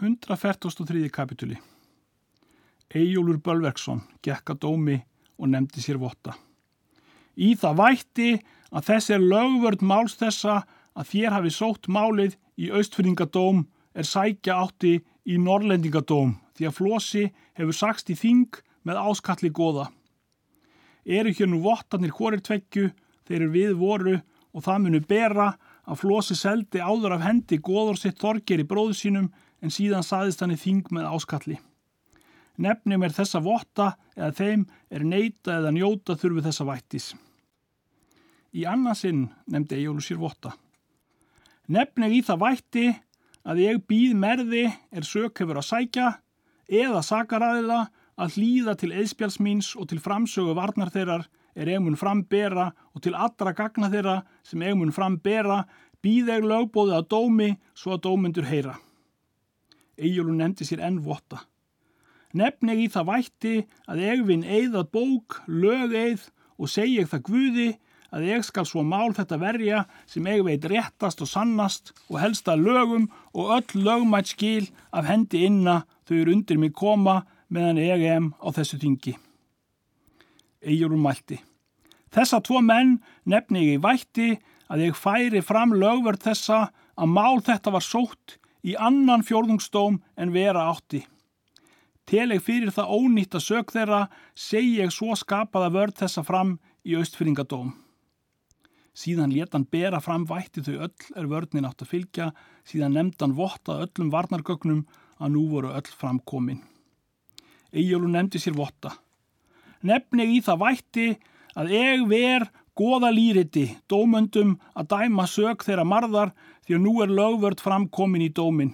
143. kapituli Eyjólfur Bölverksson gekk að dómi og nefndi sér votta. Í það vætti að þessi er lögvörd máls þessa að þér hafi sótt málið í austfyrringadóm er sækja átti í norrlendingadóm því að Flósi hefur sagst í þing með áskalli goða. Eru hér nú vottarnir hórir tveggju þeir eru við voru og það munu bera að Flósi seldi áður af hendi goður sitt þorgir í bróðu sínum en síðan saðist hann í þing með áskalli. Nefnum er þessa votta eða þeim er neyta eða njóta þurfi þessa vættis. Í annarsinn nefndi Ejjólu sér votta. Nefnum í það vætti að ég býð merði er sök hefur að sækja eða sakaræðila að hlýða til eðspjáls míns og til framsögu varnar þeirrar er ég mun frambera og til allra gagna þeirra sem ég mun frambera býð ég lögbóði að dómi svo að dómyndur heyra. Ejjólu nefndi sér enn votta. Nefn ég í það vætti að ég vinn eigðað bók, lög eigð og segi ég það guði að ég skal svo mál þetta verja sem ég veit réttast og sannast og helst að lögum og öll lögmætt skil af hendi inna þau eru undir mig koma meðan ég em á þessu þingi. Eyjólfur mælti. Þessa tvo menn nefni ég í vætti að ég færi fram lögverð þessa að mál þetta var sótt í annan fjórðungstóm en vera átti. Tel ég fyrir það ónýtt að sög þeirra, segi ég svo skapaða vörð þessa fram í austfyrringadóm. Síðan leta hann bera fram vætti þau öll er vörnin átt að fylgja, síðan nefndi hann votta öllum varnargögnum að nú voru öll framkomin. Egjólu nefndi sér votta. Nefni í það vætti að eg ver goða lýriti dómöndum að dæma sög þeirra marðar því að nú er lögvörd framkomin í dómin.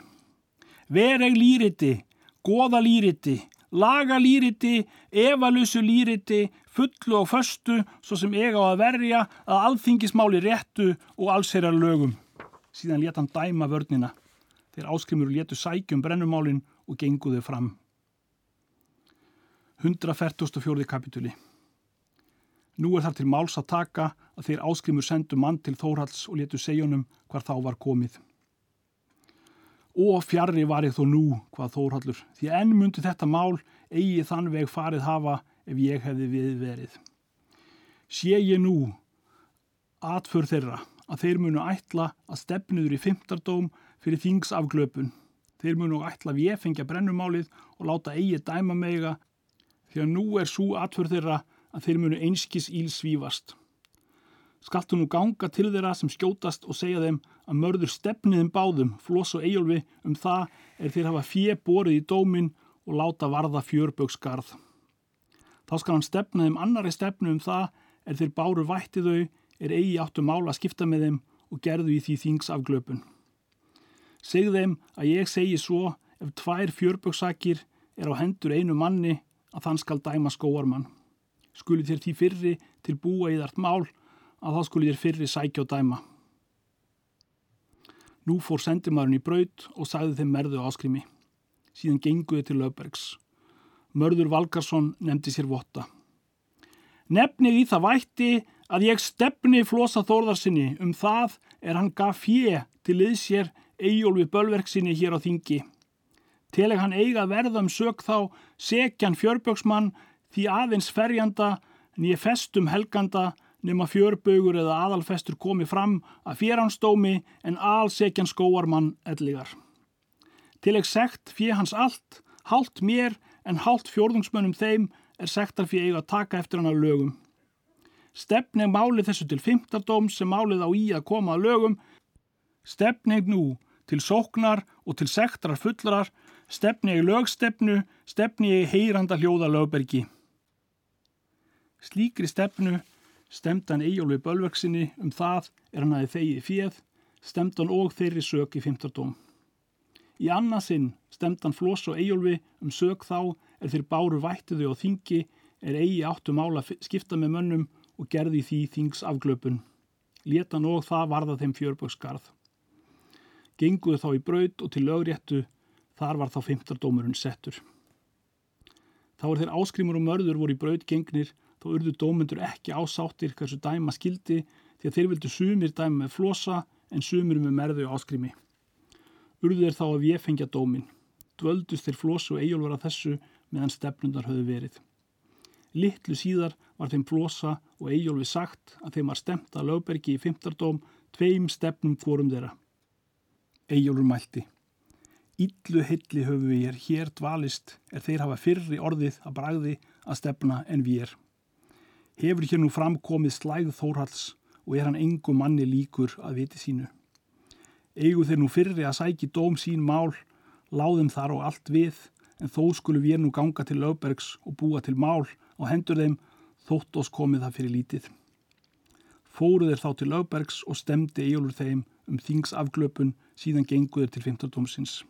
Ver eg lýriti, goða lýriti, laga lýriti, evalusu lýriti, fullu og föstu svo sem eiga á að verja að alþingismáli réttu og allsherjar lögum. Síðan leta hann dæma vörnina. Þeir áskrimur letu sækjum brennumálin og genguðu fram. 144. kapituli Nú er þar til máls að taka að þeir áskrimur sendu mann til Þórhalds og letu segjunum hvar þá var komið. Og fjarrri var ég þó nú, hvað Þórhallur, því enn myndi þetta mál eigi þann veg farið hafa ef ég hefði við verið. Sé ég nú atför þeirra að þeir munu ætla að stefnuður í fymtardóm fyrir þingsafglöpun. Þeir munu ætla að ég fengja brennumálið og láta eigi dæma mega því að nú er svo atför þeirra að þeir munu einskis íl svífast. Skaltu nú ganga til þeirra sem skjótast og segja þeim að mörður stefniðin báðum, floss og eigolvi, um það er þeir hafa fjö borið í dómin og láta varða fjörböksgarð. Þá skal hann stefna þeim annari stefnu um það er þeir báru vætti þau er eigi áttu mála að skipta með þeim og gerðu í því þings af glöpun. Segð þeim að ég segi svo ef tvær fjörböksakir er á hendur einu manni að þann skal dæma skóarmann. Skuli þér því fyrri til búa í þart mál að þá skuli þér fyrri sækja og dæma. Nú fór sendimarinn í braud og sagði þeim merðu áskrimi. Síðan genguði til Löfbergs. Mörður Valgarsson nefndi sér votta. Nefni í það vætti að ég stefni flosa þórðarsinni um það er hann gaf fjö til liðsér Eyjólfi Bölverksinni hér á þingi. Teleg hann eiga verða um sög þá sekjan fjörböksmann því aðeins ferjanda nýje festum helganda nema fjörbögur eða aðalfestur komi fram að fjeransdómi en alsekjan skóarmann elligar. Teleg segt fjö hans allt, hálft mér en hálft fjórðungsmönnum þeim er sektar fyrir eiga að taka eftir hann að lögum. Stefning málið þessu til fymtardóm sem málið á í að koma að lögum, stefning nú til sóknar og til sektrar fullarar, stefni í lögstefnu, stefni í heyranda hljóða lögbergi. Slíkri stefnu stemdan Eyjólfi Bölverksinni um það er hann aðeins þegið fjöð, stemdan og þeirri sök í fymtardóm. Í annarsinn stemdan Floss og Eyjólfi um sög þá er þeir báru vættiðu og þingi er eigi áttu mála skipta með mönnum og gerði því þings afglöpun. Létan og það varða þeim fjörbökskarð. Genguðu þá í braud og til lögréttu, þar var þá fymtardómurinn settur. Þá er þeir áskrimur og mörður voru í braud gengnir, þá urðu dómundur ekki ásáttir hversu dæma skildi því að þeir vildu sumir dæma með flosa en sumir með merðu áskrimi urðu þeir þá að ég fengja dómin. dvöldust þeir flosa og Eyjólfur að þessu meðan stefnundar höfðu verið. Littlu síðar var þeim flosa og Eyjólfi sagt að þeim var stemt að lögbergi í fymtardóm tveim stefnum fórum þeirra. Eyjólfur mælti. Íllu heilli höfu við hér hér dvalist er þeir hafa fyrri orðið að bragði að stefna en við er. Hefur hér nú framkomið slæð Þórhalds og er hann engum manni líkur að viti sínu. Eigu þeir nú fyrri að sæki dóm sín mál, láðum þar og allt við, en þó skulum við nú ganga til lögbergs og búa til mál og hendur þeim þótt oss komið það fyrir lítið. Fóruð þeir þá til lögbergs og stemdi Eyjólfur þeim um þingsafglöpun síðan genguður til 15. dómsins.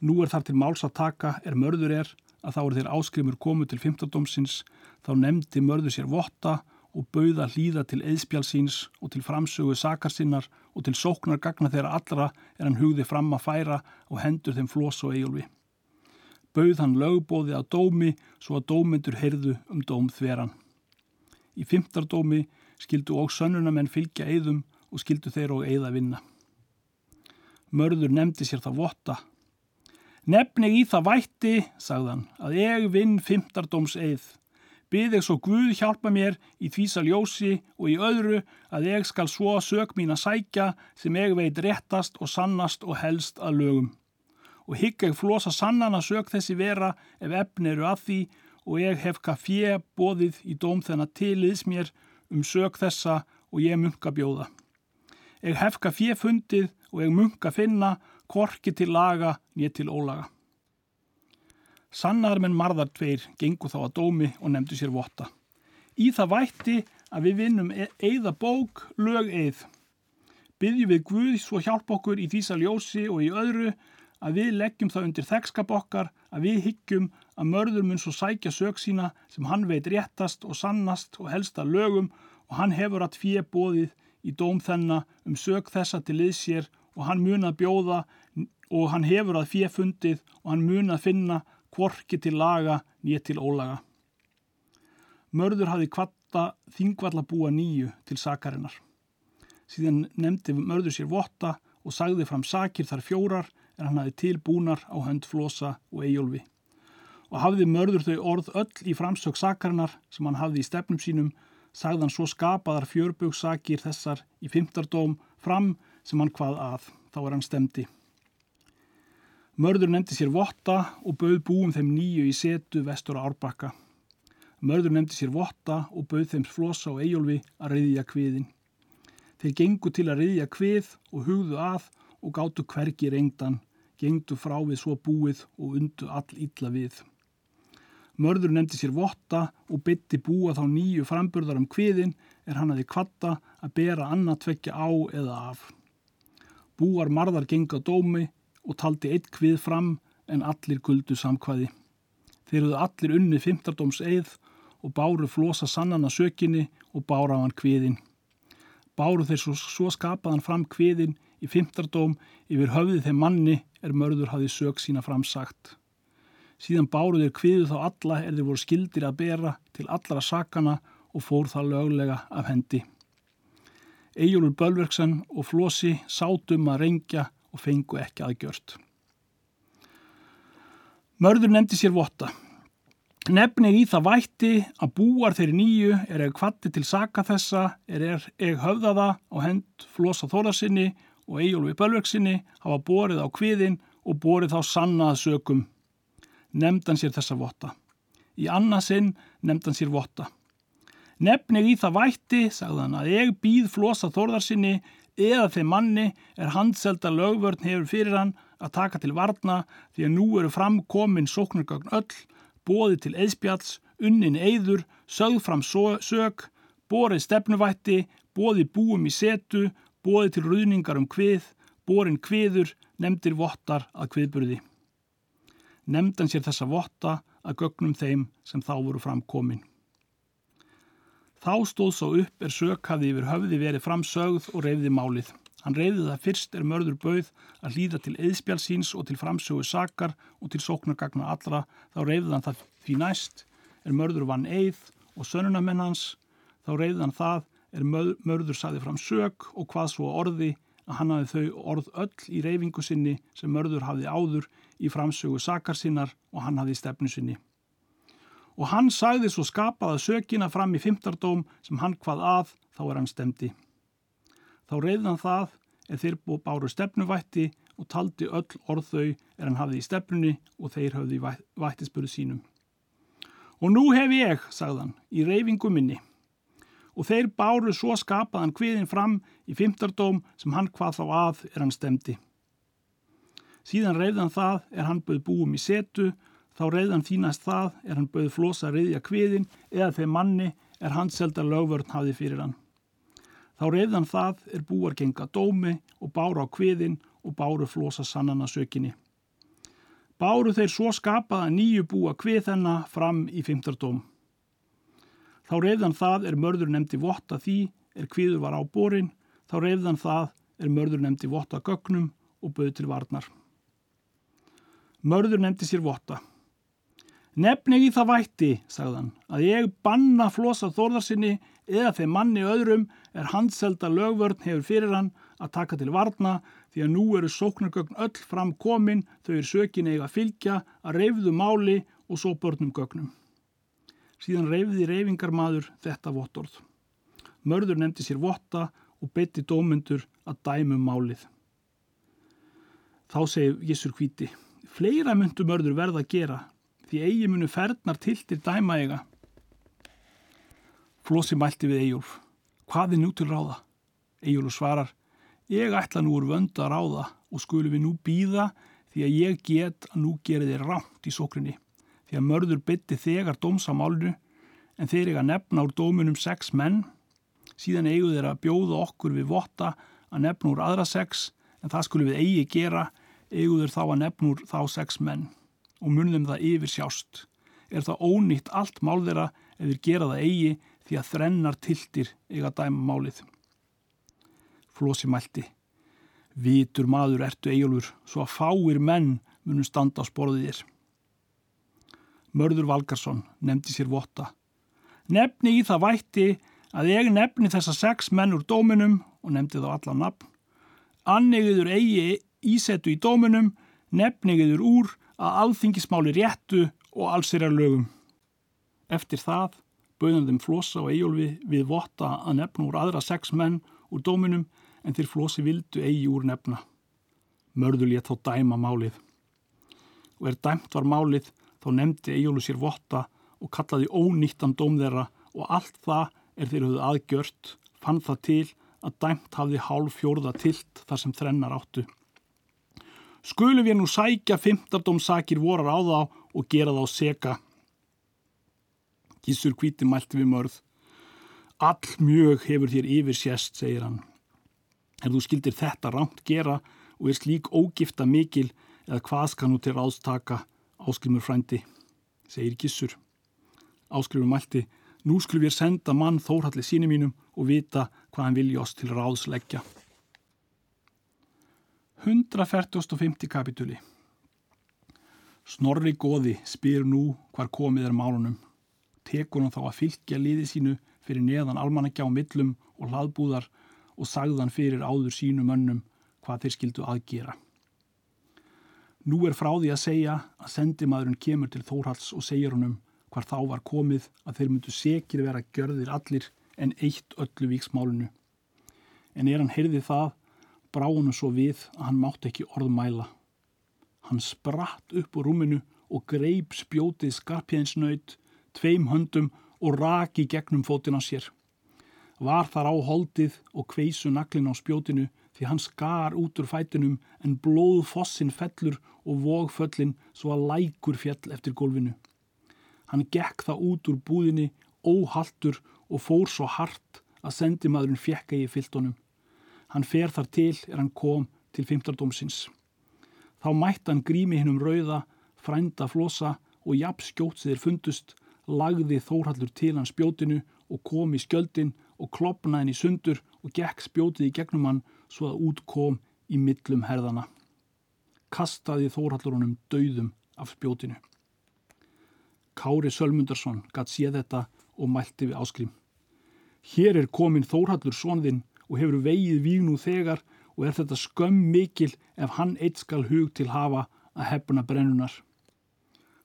Nú er þar til máls að taka er mörður er að þá er þeir áskrimur komu til 15. domsins þá nefndi mörður sér votta og bauða hlýða til eðspjálsins og til framsögu sakarsinnar og til sóknar gagna þeirra allra er hann hugði fram að færa og hendur þeim flós og eigulvi. Bauð hann lögbóði að dómi svo að dómyndur heyrðu um dóm þveran. Í fymtardómi skildu og sönnunamenn fylgja eigðum og skildu þeir og eigða vinna. Mörður nefndi sér það votta Nefni í það vætti, sagðan, að ég vinn fymtardóms eið. Bið ég svo Guð hjálpa mér í þvísa ljósi og í öðru að ég skal svo sög mín að sækja sem ég veit réttast og sannast og helst að lögum. Og higg ég flosa sannan að sög þessi vera ef efni eru að því og ég hef kaffé bóðið í dóm þennan tiliðs mér um sög þessa og ég munka bjóða. Ég hef kaffé fundið og ég munka finna korki til laga nýtt til ólaga. Sannar menn marðar tveir gengu þá að dómi og nefndu sér votta. Í það vætti að við vinnum eða bók lög eð. Byggjum við Guð svo hjálp okkur í þýsa ljósi og í öðru að við leggjum það undir þekkskap okkar að við hyggjum að mörður mun svo sækja sög sína sem hann veit réttast og sannast og helsta lögum og hann hefur að fjö bóðið í dóm þennan um sög þessa til liðsér og hann mun að bjóða og hann hefur að fjö fundið og hann mun að finna kvorki til laga nýtt til ólaga. Mörður hafi kvatta þingvalla búa nýju til sakarinnar. Síðan nefndi mörður sér votta og sagði fram sakir þar fjórar en hann hafi tilbúnar á hönd flosa og eigjólfi. Og hafði mörður þau orð öll í framsök sakarinnar sem hann hafði í stefnum sínum sagðan svo skapaðar fjörbögssakir þessar í fymtardóm fram sem hann hvað að, þá er hann stemdi. Mörður nefndi sér votta og bauð búum þeim nýju í setu vestur á árbakka. Mörður nefndi sér votta og bauð þeim flossa og eigjólfi að reyðja kviðin. Þeir gengu til að reyðja kvið og hugðu að og gáttu hvergi reyndan, gengdu frá við svo búið og undu all ítla við. Mörður nefndi sér votta og bytti búa þá nýju framburðar um kviðin er hann aði kvatta að bera annað tvekja á eða af. Búar marðar genga dómi og taldi eitt kvið fram en allir guldu samkvæði. Þeir eruðu allir unni fymtardóms eið og báru flosa sannana sökinni og bára á hann kviðin. Báru þeir svo, svo skapaðan fram kviðin í fymtardóm yfir höfðið þeim manni er mörður hafi sök sína framsagt. Síðan báru þeir kviðu þá alla er þeir voru skildir að bera til allra sakana og fór það löglega af hendi. Ejjólur Bölverksen og Flósi sátum að reyngja og fengu ekki aðgjört. Mörður nefndi sér votta. Nefnir í það vætti að búar þeirri nýju er eða kvatti til saka þessa er eða höfðaða á hend Flósa Þórasinni og Ejjólfi Bölverksinni hafa borið á kviðin og borið þá sannað sökum nefndan sér þessa votta. Í annarsinn nefndan sér votta. Nefnir í það vætti, sagðan, að ég býð flosa þórðarsinni eða þeim manni er handselda lögvörn hefur fyrir hann að taka til varna því að nú eru framkomin sóknargagn öll, bóði til eðspjalls, unnin eður, sögð fram sög, borið stefnuvætti, bóði búum í setu, bóði til ruðningar um hvið, borin hviður, nefndir vottar að hviðburði nefndan sér þessa votta að gögnum þeim sem þá voru framkomin. Þá stóð svo upp er sökhaði yfir höfði verið framsögð og reyði málið. Hann reyði það fyrst er mörður bauð að hlýða til eðspjálsins og til framsögu sakar og til sóknargagna allra, þá reyði hann það því næst er mörður vann eið og sönunamenn hans, þá reyði hann það er mörður saði fram sög og hvað svo orði að hann hafi þau orð öll í reyfingu sinni sem mörður hafði áður í framsögu sakar sinnar og hann hafði stefnu sinni. Og hann sagði svo skapaða sökina fram í fymtardóm sem hann hvað að þá er hann stemdi. Þá reyðan það er þeir báru stefnuvætti og taldi öll orð þau er hann hafði í stefnunni og þeir hafði í vættisböru sínum. Og nú hef ég, sagðan, í reyfingu minni og þeir báru svo skapaðan kviðin fram í fymtardóm sem hann hvað þá að er hann stemdi. Síðan reyðan það er hann bauð búum í setu, þá reyðan þínast það er hann bauð flosa reyðja kviðin eða þegar manni er hans selda lögvörn hafi fyrir hann. Þá reyðan það er búar genga dómi og báru á kviðin og báru flosa sannana sökinni. Báru þeir svo skapaða nýju búa kvið hennar fram í fymtardóm. Þá reyðan það er mörður nefndi votta því er kviður var á borin, þá reyðan það er mörður nefndi votta gögnum og bauð til varnar. Mörður nefndi sér votta. Nefni í það vætti, sagðan, að ég banna flosa þórðarsinni eða þegar manni öðrum er handselda lögvörn hefur fyrir hann að taka til varna því að nú eru sóknargögn öll fram komin þau eru sökin eiga fylgja að reyfðu máli og svo börnum gögnum. Síðan reyfði reyfingarmadur þetta vottorð. Mörður nefndi sér votta og beti dómyndur að dæmum málið. Þá segir Gísur hvíti, fleira myndu mörður verða að gera því eigi munu fernar tiltir dæma eiga. Flósi mælti við Eyjólf, hvað er nú til ráða? Eyjólf svarar, ég ætla nú úr vönda að ráða og skulum við nú býða því að ég get að nú gera þér rámt í sókrinni því að mörður bytti þegar dómsamálnu en þeir eiga nefna úr dómunum sex menn. Síðan eigu þeir að bjóða okkur við votta að nefna úr aðra sex en það skulum við eigi gera, eigu þeir þá að nefna úr þá sex menn og munum það yfir sjást. Er það ónýtt allt mál þeirra ef þeir gera það eigi því að þrennar tiltir eiga dæma málið. Flósi mælti. Vitur maður ertu eigulur svo að fáir menn munum standa á sporðið þér. Mörður Valgarsson nefndi sér votta. Nefni í það vætti að ég nefni þessa sex menn úr dóminum og nefndi þá alla nafn. Annigiður eigi ísettu í dóminum, nefnigiður úr að alþingismáli réttu og allsirjar lögum. Eftir það bauðan þeim flosa og eigjólfi við votta að nefna úr aðra sex menn úr dóminum en þeir flosi vildu eigi úr nefna. Mörður létt þá dæma málið. Og er dæmt var málið þá nefndi Egjólu sér votta og kallaði ónýttan dóm þeirra og allt það er þeir höfðu aðgjört, fann það til að dæmt hafði hálf fjórða tilt þar sem þrennar áttu. Skulum við nú sækja fymtardómsakir vorar á þá og gera þá seka. Gísur kvíti mælti við mörð. All mjög hefur þér yfir sérst, segir hann. Er þú skildir þetta rámt gera og er slík ógifta mikil eða hvað skal nú til ráðstaka Áskrimur frændi, segir Gissur. Áskrimur mælti, nú skulum við senda mann þórhalli síni mínum og vita hvað hann vilja oss til ráðsleggja. 145. kapituli Snorri Góði spyr nú hvar komið er málunum. Tekur hann þá að fylgja liði sínu fyrir neðan almanakjá millum og hlaðbúðar og sagðan fyrir áður sínu mönnum hvað þeir skildu aðgera. Nú er frá því að segja að sendimaðurinn kemur til Þórhalds og segir honum hvar þá var komið að þeir myndu sekir vera görðir allir en eitt öllu víksmálunu. En er hann heyrði það, brá hann svo við að hann mátt ekki orðmæla. Hann spratt upp úr rúminu og greip spjótið skarpjænsnaut, tveim höndum og raki gegnum fótin á sér. Var þar á holdið og kveisu naglin á spjótinu því hann skar út úr fætinum en blóð fossin fellur og vógföllin svo að lækur fjell eftir gólfinu. Hann gekk það út úr búðinni óhaltur og fór svo hart að sendimaðurinn fjekka í fyldunum. Hann fer þar til er hann kom til fymtardómsins. Þá mætti hann grími hinn um rauða, frænda flosa og jafn skjótt þeir fundust, lagði þórhallur til hans spjótinu og kom í skjöldin og klopnaði henni sundur og gekk spjótið í gegnum hann svo að út kom í millum herðana. Kastaði þórhallurunum dauðum af spjótinu. Kári Sölmundarsson gatt séð þetta og mælti við áskrím. Hér er komin þórhallur sonðinn og hefur vegið víg nú þegar og er þetta skömm mikil ef hann eitt skal hug til hafa að hefna brennunar.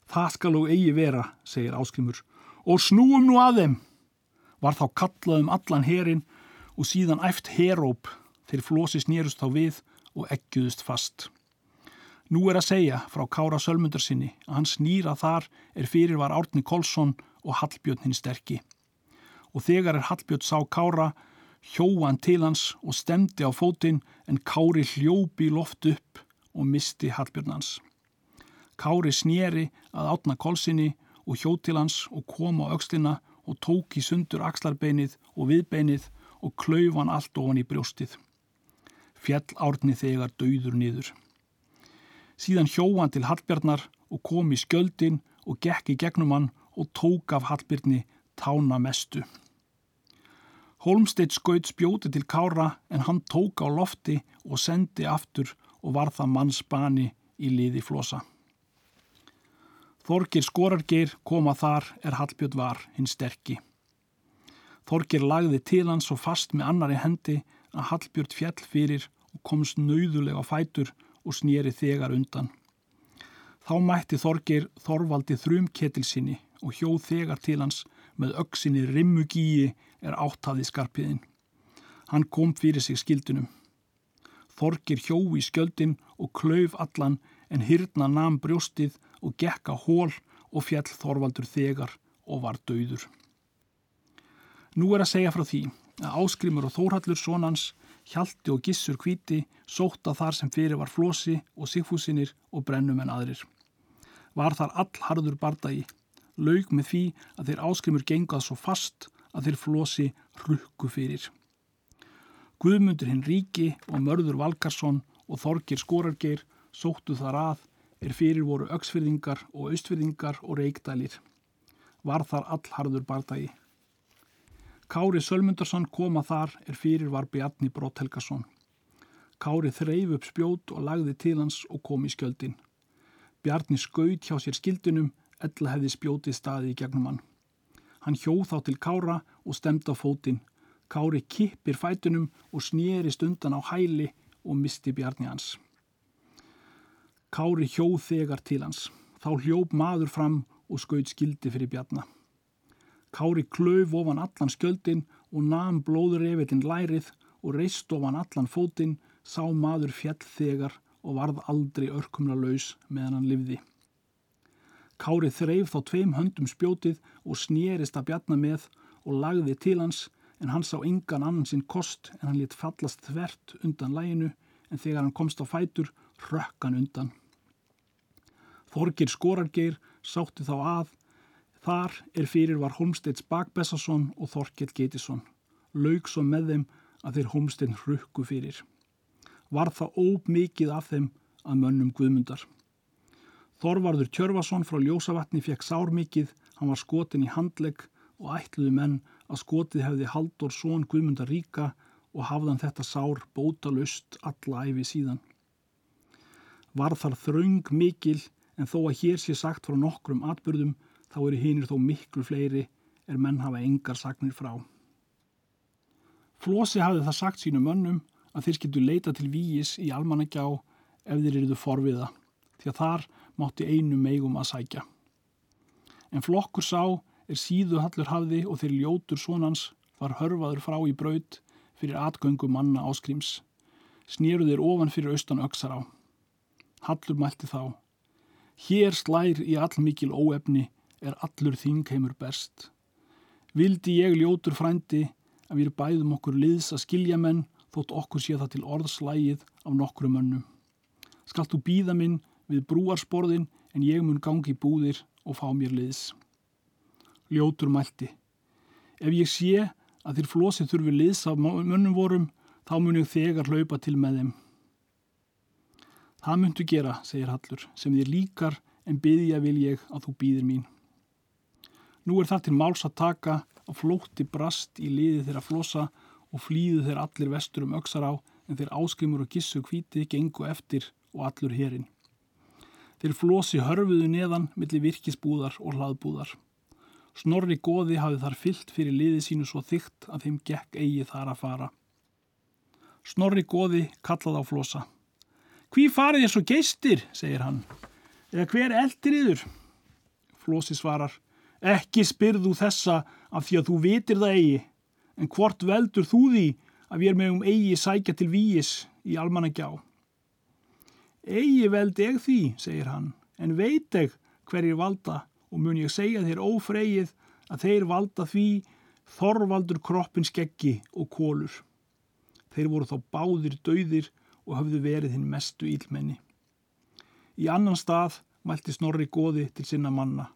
Það skal og eigi vera, segir áskrimur, og snúum nú að þeim. Var þá kallað um allan herin og síðan æft heróp þegar flosi snýrust þá við og eggjúðust fast. Nú er að segja frá Kára Sölmundar sinni að hann snýra þar er fyrir var Árni Kolsson og Hallbjörn hinn sterkki. Og þegar er Hallbjörn sá Kára, hjóan til hans og stemdi á fótinn en Kári hljópi loft upp og misti Hallbjörn hans. Kári snýri að átna Kolsinni og hjó til hans og kom á aukslina og tók í sundur axlarbeinið og viðbeinið og klauð hann allt ofan í brjóstið. Fjell árni þegar dauður niður. Síðan hjó hann til Hallbjarnar og kom í skjöldin og gekk í gegnum hann og tók af Hallbjörni tána mestu. Holmsteitt skaut spjóti til Kára en hann tók á lofti og sendi aftur og var það manns bani í liði flosa. Þorgir skorargeir koma þar er Hallbjörn var hinn sterkki. Þorgir lagði til hans svo fast með annari hendi að Hallbjörn fjall fyrir og komst nauðulega fætur og snýri þegar undan. Þá mætti Þorgir Þorvaldi þrjum ketilsinni og hjóð þegar til hans með auksinni rimmugíi er áttaði skarpiðin. Hann kom fyrir sig skildunum. Þorgir hjó í skjöldin og klauf allan en hyrna nam brjóstið og gekka hól og fjall Þorvaldur þegar og var dauður. Nú er að segja frá því að Áskrimur og Þórhallur sonans, Hjalti og Gissur Kvíti sóta þar sem fyrir var Flosi og Sigfúsinir og brennum en aðrir. Var þar all harður bardagi, laug með því að þeir Áskrimur gengað svo fast að þeir Flosi rukku fyrir. Guðmundur hinn Ríki og Mörður Valkarsson og Þorgir Skorargeir sóttu þar að er fyrir voru auksfyrðingar og austfyrðingar og reikdælir. Var þar allharður bardagi. Kári Sölmundarsson koma þar er fyrir var Bjarni Brótt Helgason. Kári þreif upp spjót og lagði til hans og kom í skjöldin. Bjarni skaut hjá sér skildinum, ella hefði spjótið staði í gegnum hann. Hann hjóð þá til Kára og stemdi á fótinn. Kári kippir fætunum og snýrist undan á hæli og misti Bjarni hans. Kári hjóð þegar til hans. Þá hljóp maður fram og skaut skildi fyrir Bjarni. Kári klöf ofan allan skjöldin og nam blóðurefitinn lærið og reist ofan allan fótinn, sá maður fjall þegar og varð aldrei örkumla laus meðan hann livði. Kári þreif þá tveim höndum spjótið og snýrist að bjarna með og lagði til hans en hann sá engan annan sinn kost en hann lit fallast þvert undan læginu en þegar hann komst á fætur rökkan undan. Þorgir Skorargeir sátti þá að Þar er fyrir var Holmsteins Bakbessason og Þorkell Geitisson. Laug svo með þeim að þeir Holmstein hrukku fyrir. Var það óp mikið af þeim að mönnum guðmundar. Þorvarður Tjörfason frá Ljósavatni fekk sár mikið, hann var skotin í handlegg og ætluði menn að skotið hefði Haldur són guðmundar ríka og hafðan þetta sár bótalust alla æfi síðan. Var þar þraung mikil en þó að hér sé sagt frá nokkrum atbyrðum þá eru hinnir þó miklu fleiri er menn hafa engar sagnir frá. Flósi hafði það sagt sínu mönnum að þeir skildu leita til víis í almannagjá ef þeir eruðu forviða, því að þar mátti einu meigum að sækja. En flokkur sá er síðu hallur hafði og þeir ljótur sonans var hörfaður frá í braud fyrir atgöngu manna áskrims. Snýru þeir ofan fyrir austan öksar á. Hallur mælti þá. Hér slær í allmikil óefni er allur þingheimur best. Vildi ég ljótur frændi að við bæðum okkur liðs að skilja menn þótt okkur sé það til orðslægið af nokkru mönnum. Skalt þú býða minn við brúarsporðin en ég mun gangi búðir og fá mér liðs. Ljótur mælti. Ef ég sé að þér flósið þurfi liðs af mönnum vorum þá mun ég þegar hlaupa til með þeim. Það myndu gera, segir Hallur, sem þér líkar en byðja vil ég að þú býðir mín. Nú er það til máls að taka á flótti brast í liði þeirra flosa og flýðu þeir allir vestur um öksar á en þeir áskrimur og gissu kvíti gengu eftir og allur herin. Þeir flosi hörfuðu neðan millir virkisbúðar og hlaðbúðar. Snorri goði hafið þar fyllt fyrir liði sínu svo þygt að þeim gekk eigi þar að fara. Snorri goði kallaði á flosa. Hví farið ég svo geistir, segir hann. Eða hver eldir yður? Flosi svarar. Ekki spyrðu þessa af því að þú vitir það eigi. En hvort veldur þú því að við erum um eigi sækja til víis í almannagjá? Eigi veld ég því, segir hann, en veit ég hverjir valda og mun ég segja þér ófreyið að þeir valda því þorvaldur kroppin skeggi og kólur. Þeir voru þá báðir dauðir og hafðu verið hinn mestu ílmenni. Í annan stað mælti Snorri goði til sinna manna.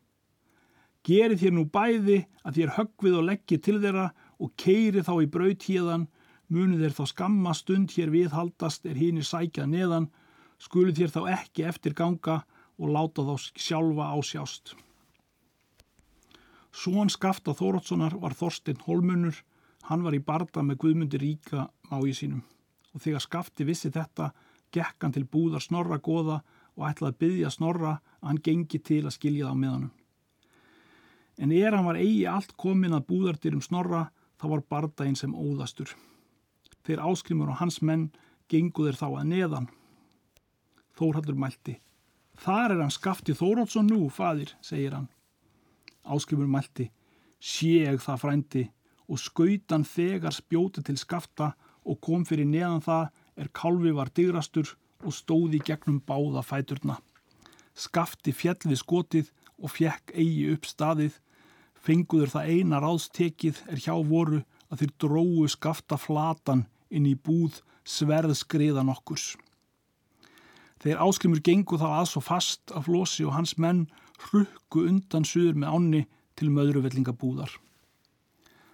Gerið þér nú bæði að þér höggvið og leggji til þeirra og keiri þá í brautíðan, munið þeir þá skamma stund hér viðhaldast er hínir sækjað neðan, skulið þér þá ekki eftir ganga og láta þá sjálfa ásjást. Són skafta Þórótssonar var Þorstein Holmunur, hann var í barda með Guðmundi ríka mái sínum og þegar skafti vissi þetta gekk hann til búðar snorra goða og ætlaði að byggja snorra að hann gengi til að skilja það með hann. En er hann var eigi allt komin að búðardyrum snorra þá var bardaginn sem óðastur. Þeir áskrimur og hans menn genguður þá að neðan. Þórhaldur mælti. Þar er hann skafti Þórótsson nú, fadir, segir hann. Áskrimur mælti, séeg það frændi og skautan þegar spjóti til skafta og kom fyrir neðan það er kálfi var digrastur og stóði gegnum báða fæturna. Skafti fjell við skotið og fjekk eigi upp staðið, fenguður það eina ráðstekið er hjá voru að þeir dróu skafta flatan inn í búð sverðskriðan okkurs. Þeir áskrimur gengu þá að svo fast að Flósi og hans menn hrukku undan suður með ánni til möðruvellingabúðar.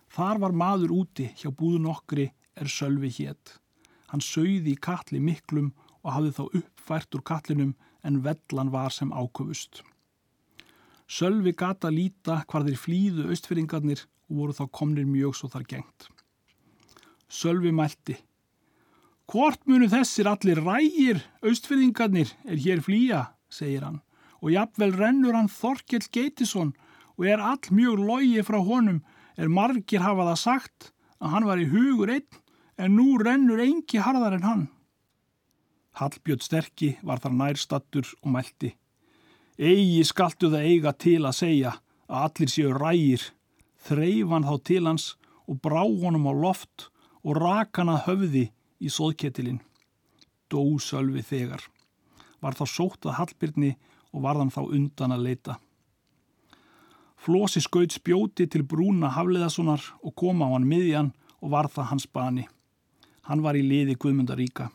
Þar var maður úti hjá búðun okkri er Sölvi hétt. Hann sögði í katli miklum og hafði þá uppfært úr katlinum en vellan var sem áköfust. Sölvi gata líta hvar þeir flýðu austfyrringarnir og voru þá komnir mjög svo þar gengt. Sölvi mælti. Hvort munu þessir allir rægir austfyrringarnir er hér flýja, segir hann og jafnvel rennur hann Þorkell Geitisson og er all mjög logi frá honum er margir hafa það sagt að hann var í hugur einn en nú rennur engi harðar en hann. Hallbjörn Sterki var þar nærstattur og mælti. Egi skaltu það eiga til að segja að allir séu rægir, þreif hann þá til hans og brá honum á loft og rak hann að höfði í sóðketilinn. Dó sölvi þegar. Var þá sótt að Hallbjörni og varðan þá undan að leita. Flósi skaut spjóti til brúna Hafleðasonar og kom á hann miðjan og var það hans bani. Hann var í liði Guðmundaríka.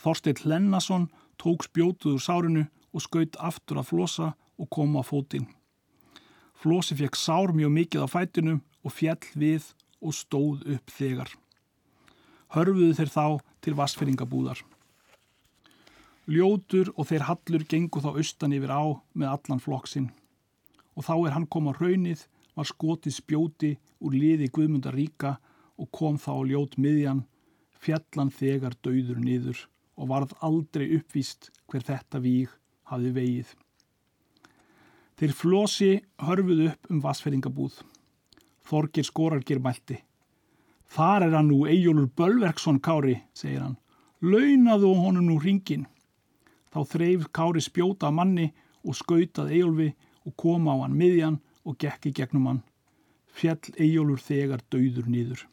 Þorstein Lennason tók spjótið úr sárinu og skaut aftur að Flosa og kom á fótinn. Flosi fekk sár mjög mikið á fætinu og fjell við og stóð upp þegar. Hörfuðu þeir þá til vassfyrringabúðar. Ljótur og þeir hallur gengu þá austan yfir á með allan flokksinn og þá er hann kom á raunnið var skotið spjóti úr liði Guðmundar ríka og kom þá ljót miðjan, fjallan þegar dauður niður og varð aldrei uppvíst hver þetta víg hafði vegið. Þeir flosi hörfuð upp um vassferðingabúð. Þorgir skorargir mælti. Þar er hann nú Eyjólur Bölverksson Kári, segir hann. Launaðu honum nú ringin. Þá þreif Kári spjóta að manni og skautað Eyjólfi og kom á hann miðjan og gekk í gegnum hann. Fjall Eyjólfur þegar dauður nýður.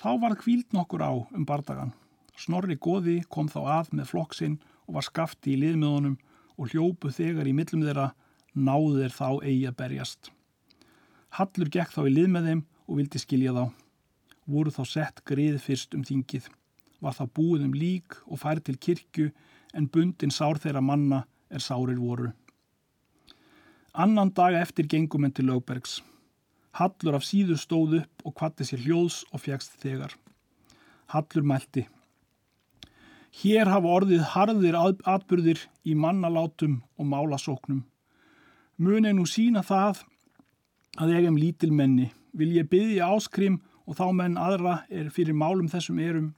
Þá varð kvíld nokkur á um bardagan. Snorri Góði kom þá að með flokksinn og var skafti í liðmiðunum og hljópu þegar í millum þeirra náðu þeir þá eigi að berjast. Hallur gekk þá í lið með þeim og vildi skilja þá. Voru þá sett grið fyrst um þingið. Var það búið um lík og fær til kirkju en bundin sár þeirra manna er sárir voru. Annan dag eftir gengum en til lögbergs. Hallur af síðu stóð upp og kvatti sér hljóðs og fjækst þegar. Hallur mælti. Hér hafa orðið harðir atbyrðir í mannalátum og málasóknum. Muni nú sína það að ég em lítil menni. Vil ég byggja áskrim og þá menn aðra er fyrir málum þessum erum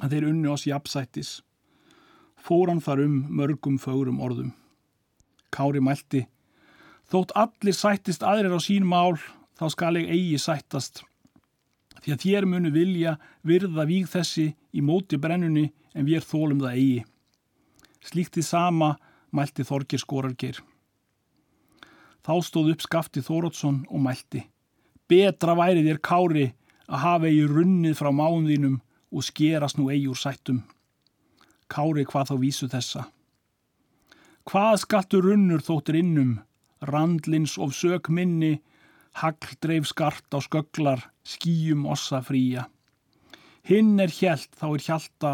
að þeir unni oss jafnsættis fóran þar um mörgum fögurum orðum. Kári mælti, þótt allir sættist aðrir á sín mál, þá skal ég eigi sættast. því að þér munu vilja virða víg þessi í móti brennunni en við þólum það eigi. Slíktið sama mælti Þorgir Skorargeir. Þá stóð upp skafti Þórótsson og mælti. Betra væri þér kári að hafa eigi runnið frá máum þínum og skerast nú eigi úr sættum. Kári hvað þá vísu þessa. Hvað skattu runnur þóttir innum, randlins of sök minni, hagl dreif skart á skögglar, skýjum ossa fría. Hinn er hjælt, þá er hjælta,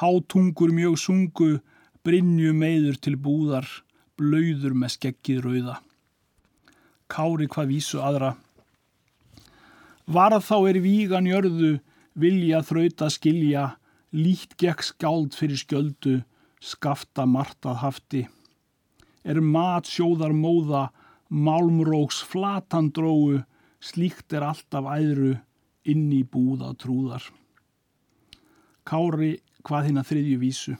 hátungur mjög sungu, brinju meður til búðar, blöyður með skeggið rauða. Kári hvað vísu aðra. Varð þá er vígan jörðu, vilja þrauta skilja, lít gekk skáld fyrir skjöldu, skafta martað hafti. Er mat sjóðar móða, málmróks flatandróu, slíkt er alltaf æðru, inn í búða trúðar. Kári hvað hinn að þriðju vísu.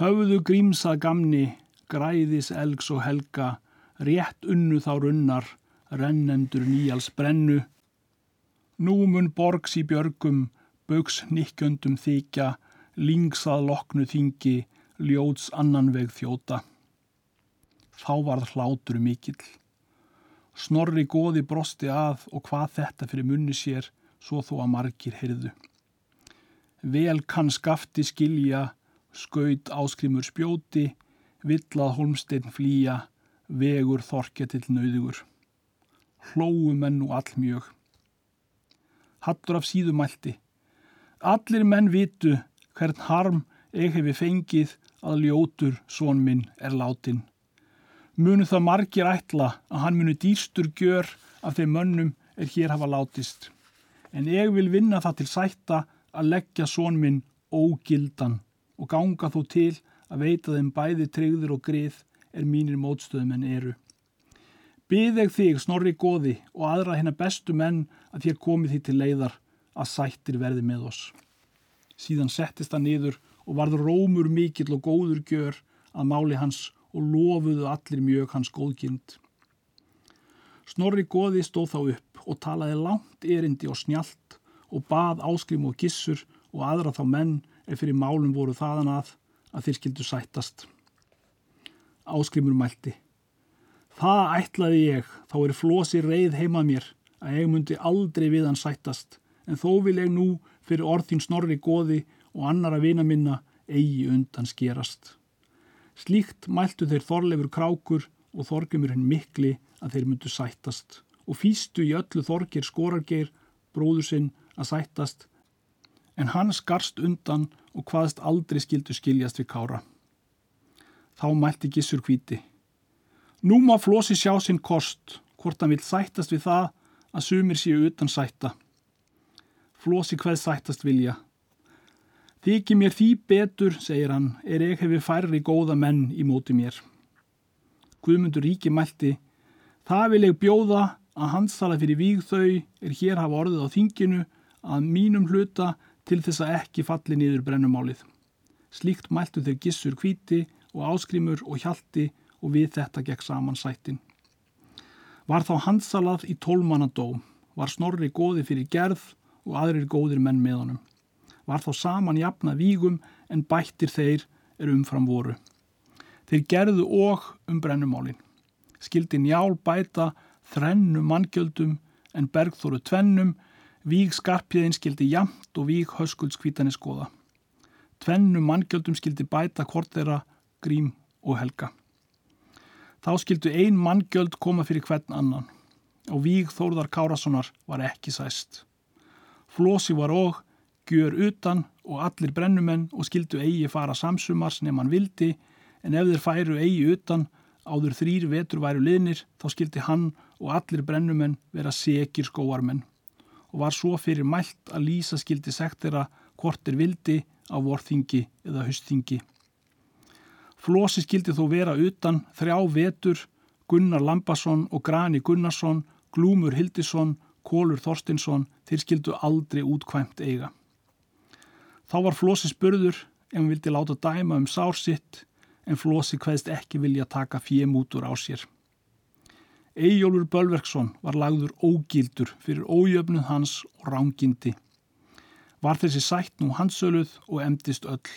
Höfðu grímsað gamni, græðis elgs og helga, rétt unnu þá runnar, rennendur nýjals brennu. Númun borgs í björgum, bögs nikkjöndum þykja, lingsað loknu þingi, ljóts annan veg þjóta. Þá varð hlátur mikill. Snorri góði brosti að og hvað þetta fyrir munni sér, svo þó að margir heyrðu. Vel kann skafti skilja, skaut áskrimur spjóti, villað holmsteinn flýja, vegur þorkja til nöyðugur. Hlóu menn og all mjög. Hattur af síðumælti. Allir menn vitu hvern harm eig hefi fengið að ljótur són minn er látin. Munu það margir ætla að hann munu dýrstur gjör af þeim mönnum er hér hafa látist. En ég vil vinna það til sætta að leggja són minn ógildan og ganga þó til að veita þeim bæði treyður og grið er mínir mótstöðum en eru. Byðeg þig, snorri góði og aðra hérna bestu menn að þér komið því til leiðar að sættir verði með oss. Síðan settist það niður og varð rómur mikill og góður gjör að máli hans og lofuðu allir mjög hans góðkind. Snorri góði stóð þá upp og talaði langt erindi og snjált og bað áskrim og gissur og aðra þá menn ef fyrir málum voru þaðan að að þeir skildu sættast. Áskrimur mælti. Það ætlaði ég, þá er flosi reið heimað mér að ég myndi aldrei við hann sættast en þó vil ég nú fyrir orðin snorri goði og annara vina minna eigi undan skerast. Slíkt mæltu þeir þorleifur krákur og þorgjumur henn mikli að þeir myndu sættast og fýstu í öllu þorgir skorargeir bróður sinn að sættast en hann skarst undan og hvaðst aldrei skildu skiljast við kára. Þá mælti gissur hvíti. Nú má Flósi sjá sinn kost, hvort hann vil sættast við það að sumir séu utan sætta. Flósi hvað sættast vilja. Þykir mér því betur, segir hann, er ég hefi færri góða menn í móti mér. Guðmundur ríki mælti, það vil ég bjóða að hansala fyrir víg þau er hér hafa orðið á þinginu að mínum hluta til þess að ekki falli niður brennumálið. Slíkt mæltu þeir gissur kvíti og áskrimur og hjalti og við þetta gekk saman sættin. Var þá hansalað í tólmannadó, var snorri góði fyrir gerð og aðrir góðir menn með honum. Var þá saman jafna vígum en bættir þeir er umfram voru. Þeir gerðu og um brennumálin. Skildi njál bæta þrennu manngjöldum en bergþóru tvennum Víg skarpiðin skildi jamt og víg höskuldskvítanir skoða. Tvennu manngjöldum skildi bæta hvort þeirra grím og helga. Þá skildu ein manngjöld koma fyrir hvern annan og víg Þórðar Kárassonar var ekki sæst. Flósi var og, gjör utan og allir brennumenn og skildu eigi fara samsumars nefn hann vildi en ef þeir færu eigi utan áður þrýr vetur væru liðnir þá skildi hann og allir brennumenn vera sekir skóarmenn og var svo fyrir mælt að lýsa skildi sektera hvort er vildi á vorþingi eða höstþingi. Flósi skildi þó vera utan þrjá vetur Gunnar Lambasson og Grani Gunnarsson, Glúmur Hildisson, Kólur Þorstinsson, þeir skildu aldrei útkvæmt eiga. Þá var Flósi spurður ef hann vildi láta dæma um sár sitt en Flósi hvaðist ekki vilja taka fjemútur á sér. Eyjólfur Bölverksson var lagður ógildur fyrir ójöfnuð hans og rángindi. Var þessi sætt nú hansöluð og emdist öll.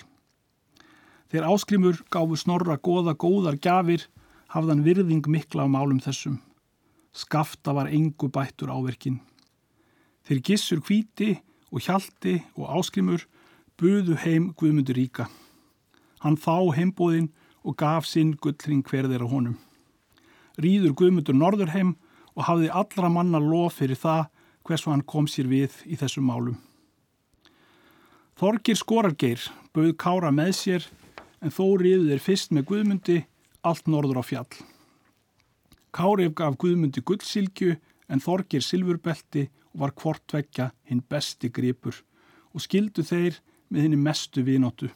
Þegar áskrimur gáfu snorra goða góðar gafir hafðan virðing mikla á málum þessum. Skafta var engu bættur áverkin. Þeir gissur kvíti og hjalti og áskrimur buðu heim Guðmundur ríka. Hann þá heimbóðinn og gaf sinn gullring hverðir á honum. Rýður Guðmundur Norðurheim og hafði allra manna lof fyrir það hversu hann kom sér við í þessum málum. Þorgir Skorargeir bauð Kára með sér en þó rýðu þeir fyrst með Guðmundi allt norður á fjall. Kárif gaf Guðmundi gullsilkju en Þorgir silfurbelti og var hvort vekja hinn besti gripur og skildu þeir með henni mestu vinóttu.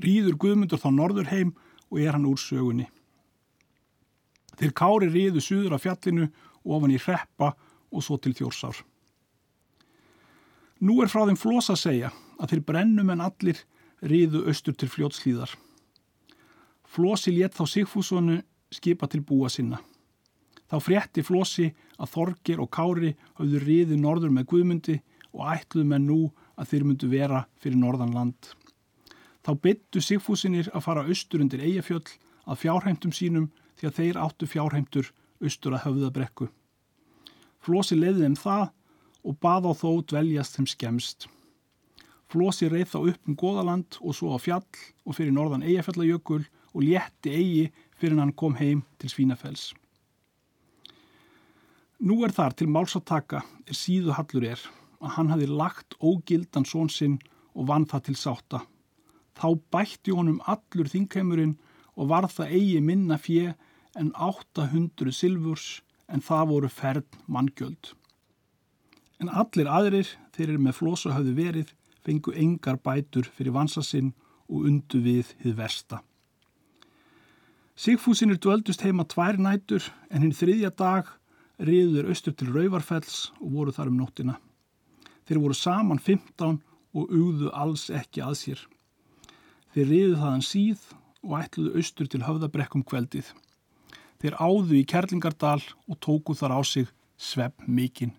Rýður Guðmundur þá norður heim og er hann úr sögunni. Þeir kári rýðu suður af fjallinu og ofan í hreppa og svo til þjórsár. Nú er frá þeim flosa að segja að þeir brennum en allir rýðu austur til fljótslíðar. Flosi létt þá Sigfúsonu skipa til búa sinna. Þá frétti Flosi að Þorgir og Kári hafðu rýðu norður með Guðmundi og ætluðu með nú að þeir myndu vera fyrir norðan land. Þá byttu Sigfúsinir að fara austur undir Eyjafjöll að fjárheimtum sínum því að þeir áttu fjárheimtur austur að höfðabrekku. Flosi leiði þeim það og bað á þó dveljast þeim skemst. Flosi reið þá upp um Goðaland og svo á fjall og fyrir norðan Eyjafjallajökul og létti eigi fyrir hann kom heim til Svínafells. Nú er þar til málsattaka er síðu hallur er að hann hafi lagt ógildan són sinn og vann það til sátta. Þá bætti honum allur þingheimurinn og var það eigi minna fjö en 800 silfurs en það voru fern manngjöld. En allir aðrir, þeir eru með flosa hafðu verið, fengu engar bætur fyrir vansasinn og undu við hið versta. Sigfúsinir dvöldust heima tvær nætur en hinn þriðja dag riður austur til Rauvarfells og voru þar um nóttina. Þeir voru saman 15 og ugðu alls ekki að sér. Þeir riðu þaðan síð og ætluðu austur til höfðabrekkum kveldið. Þeir áðu í Kerlingardal og tóku þar á sig svepp mikinn.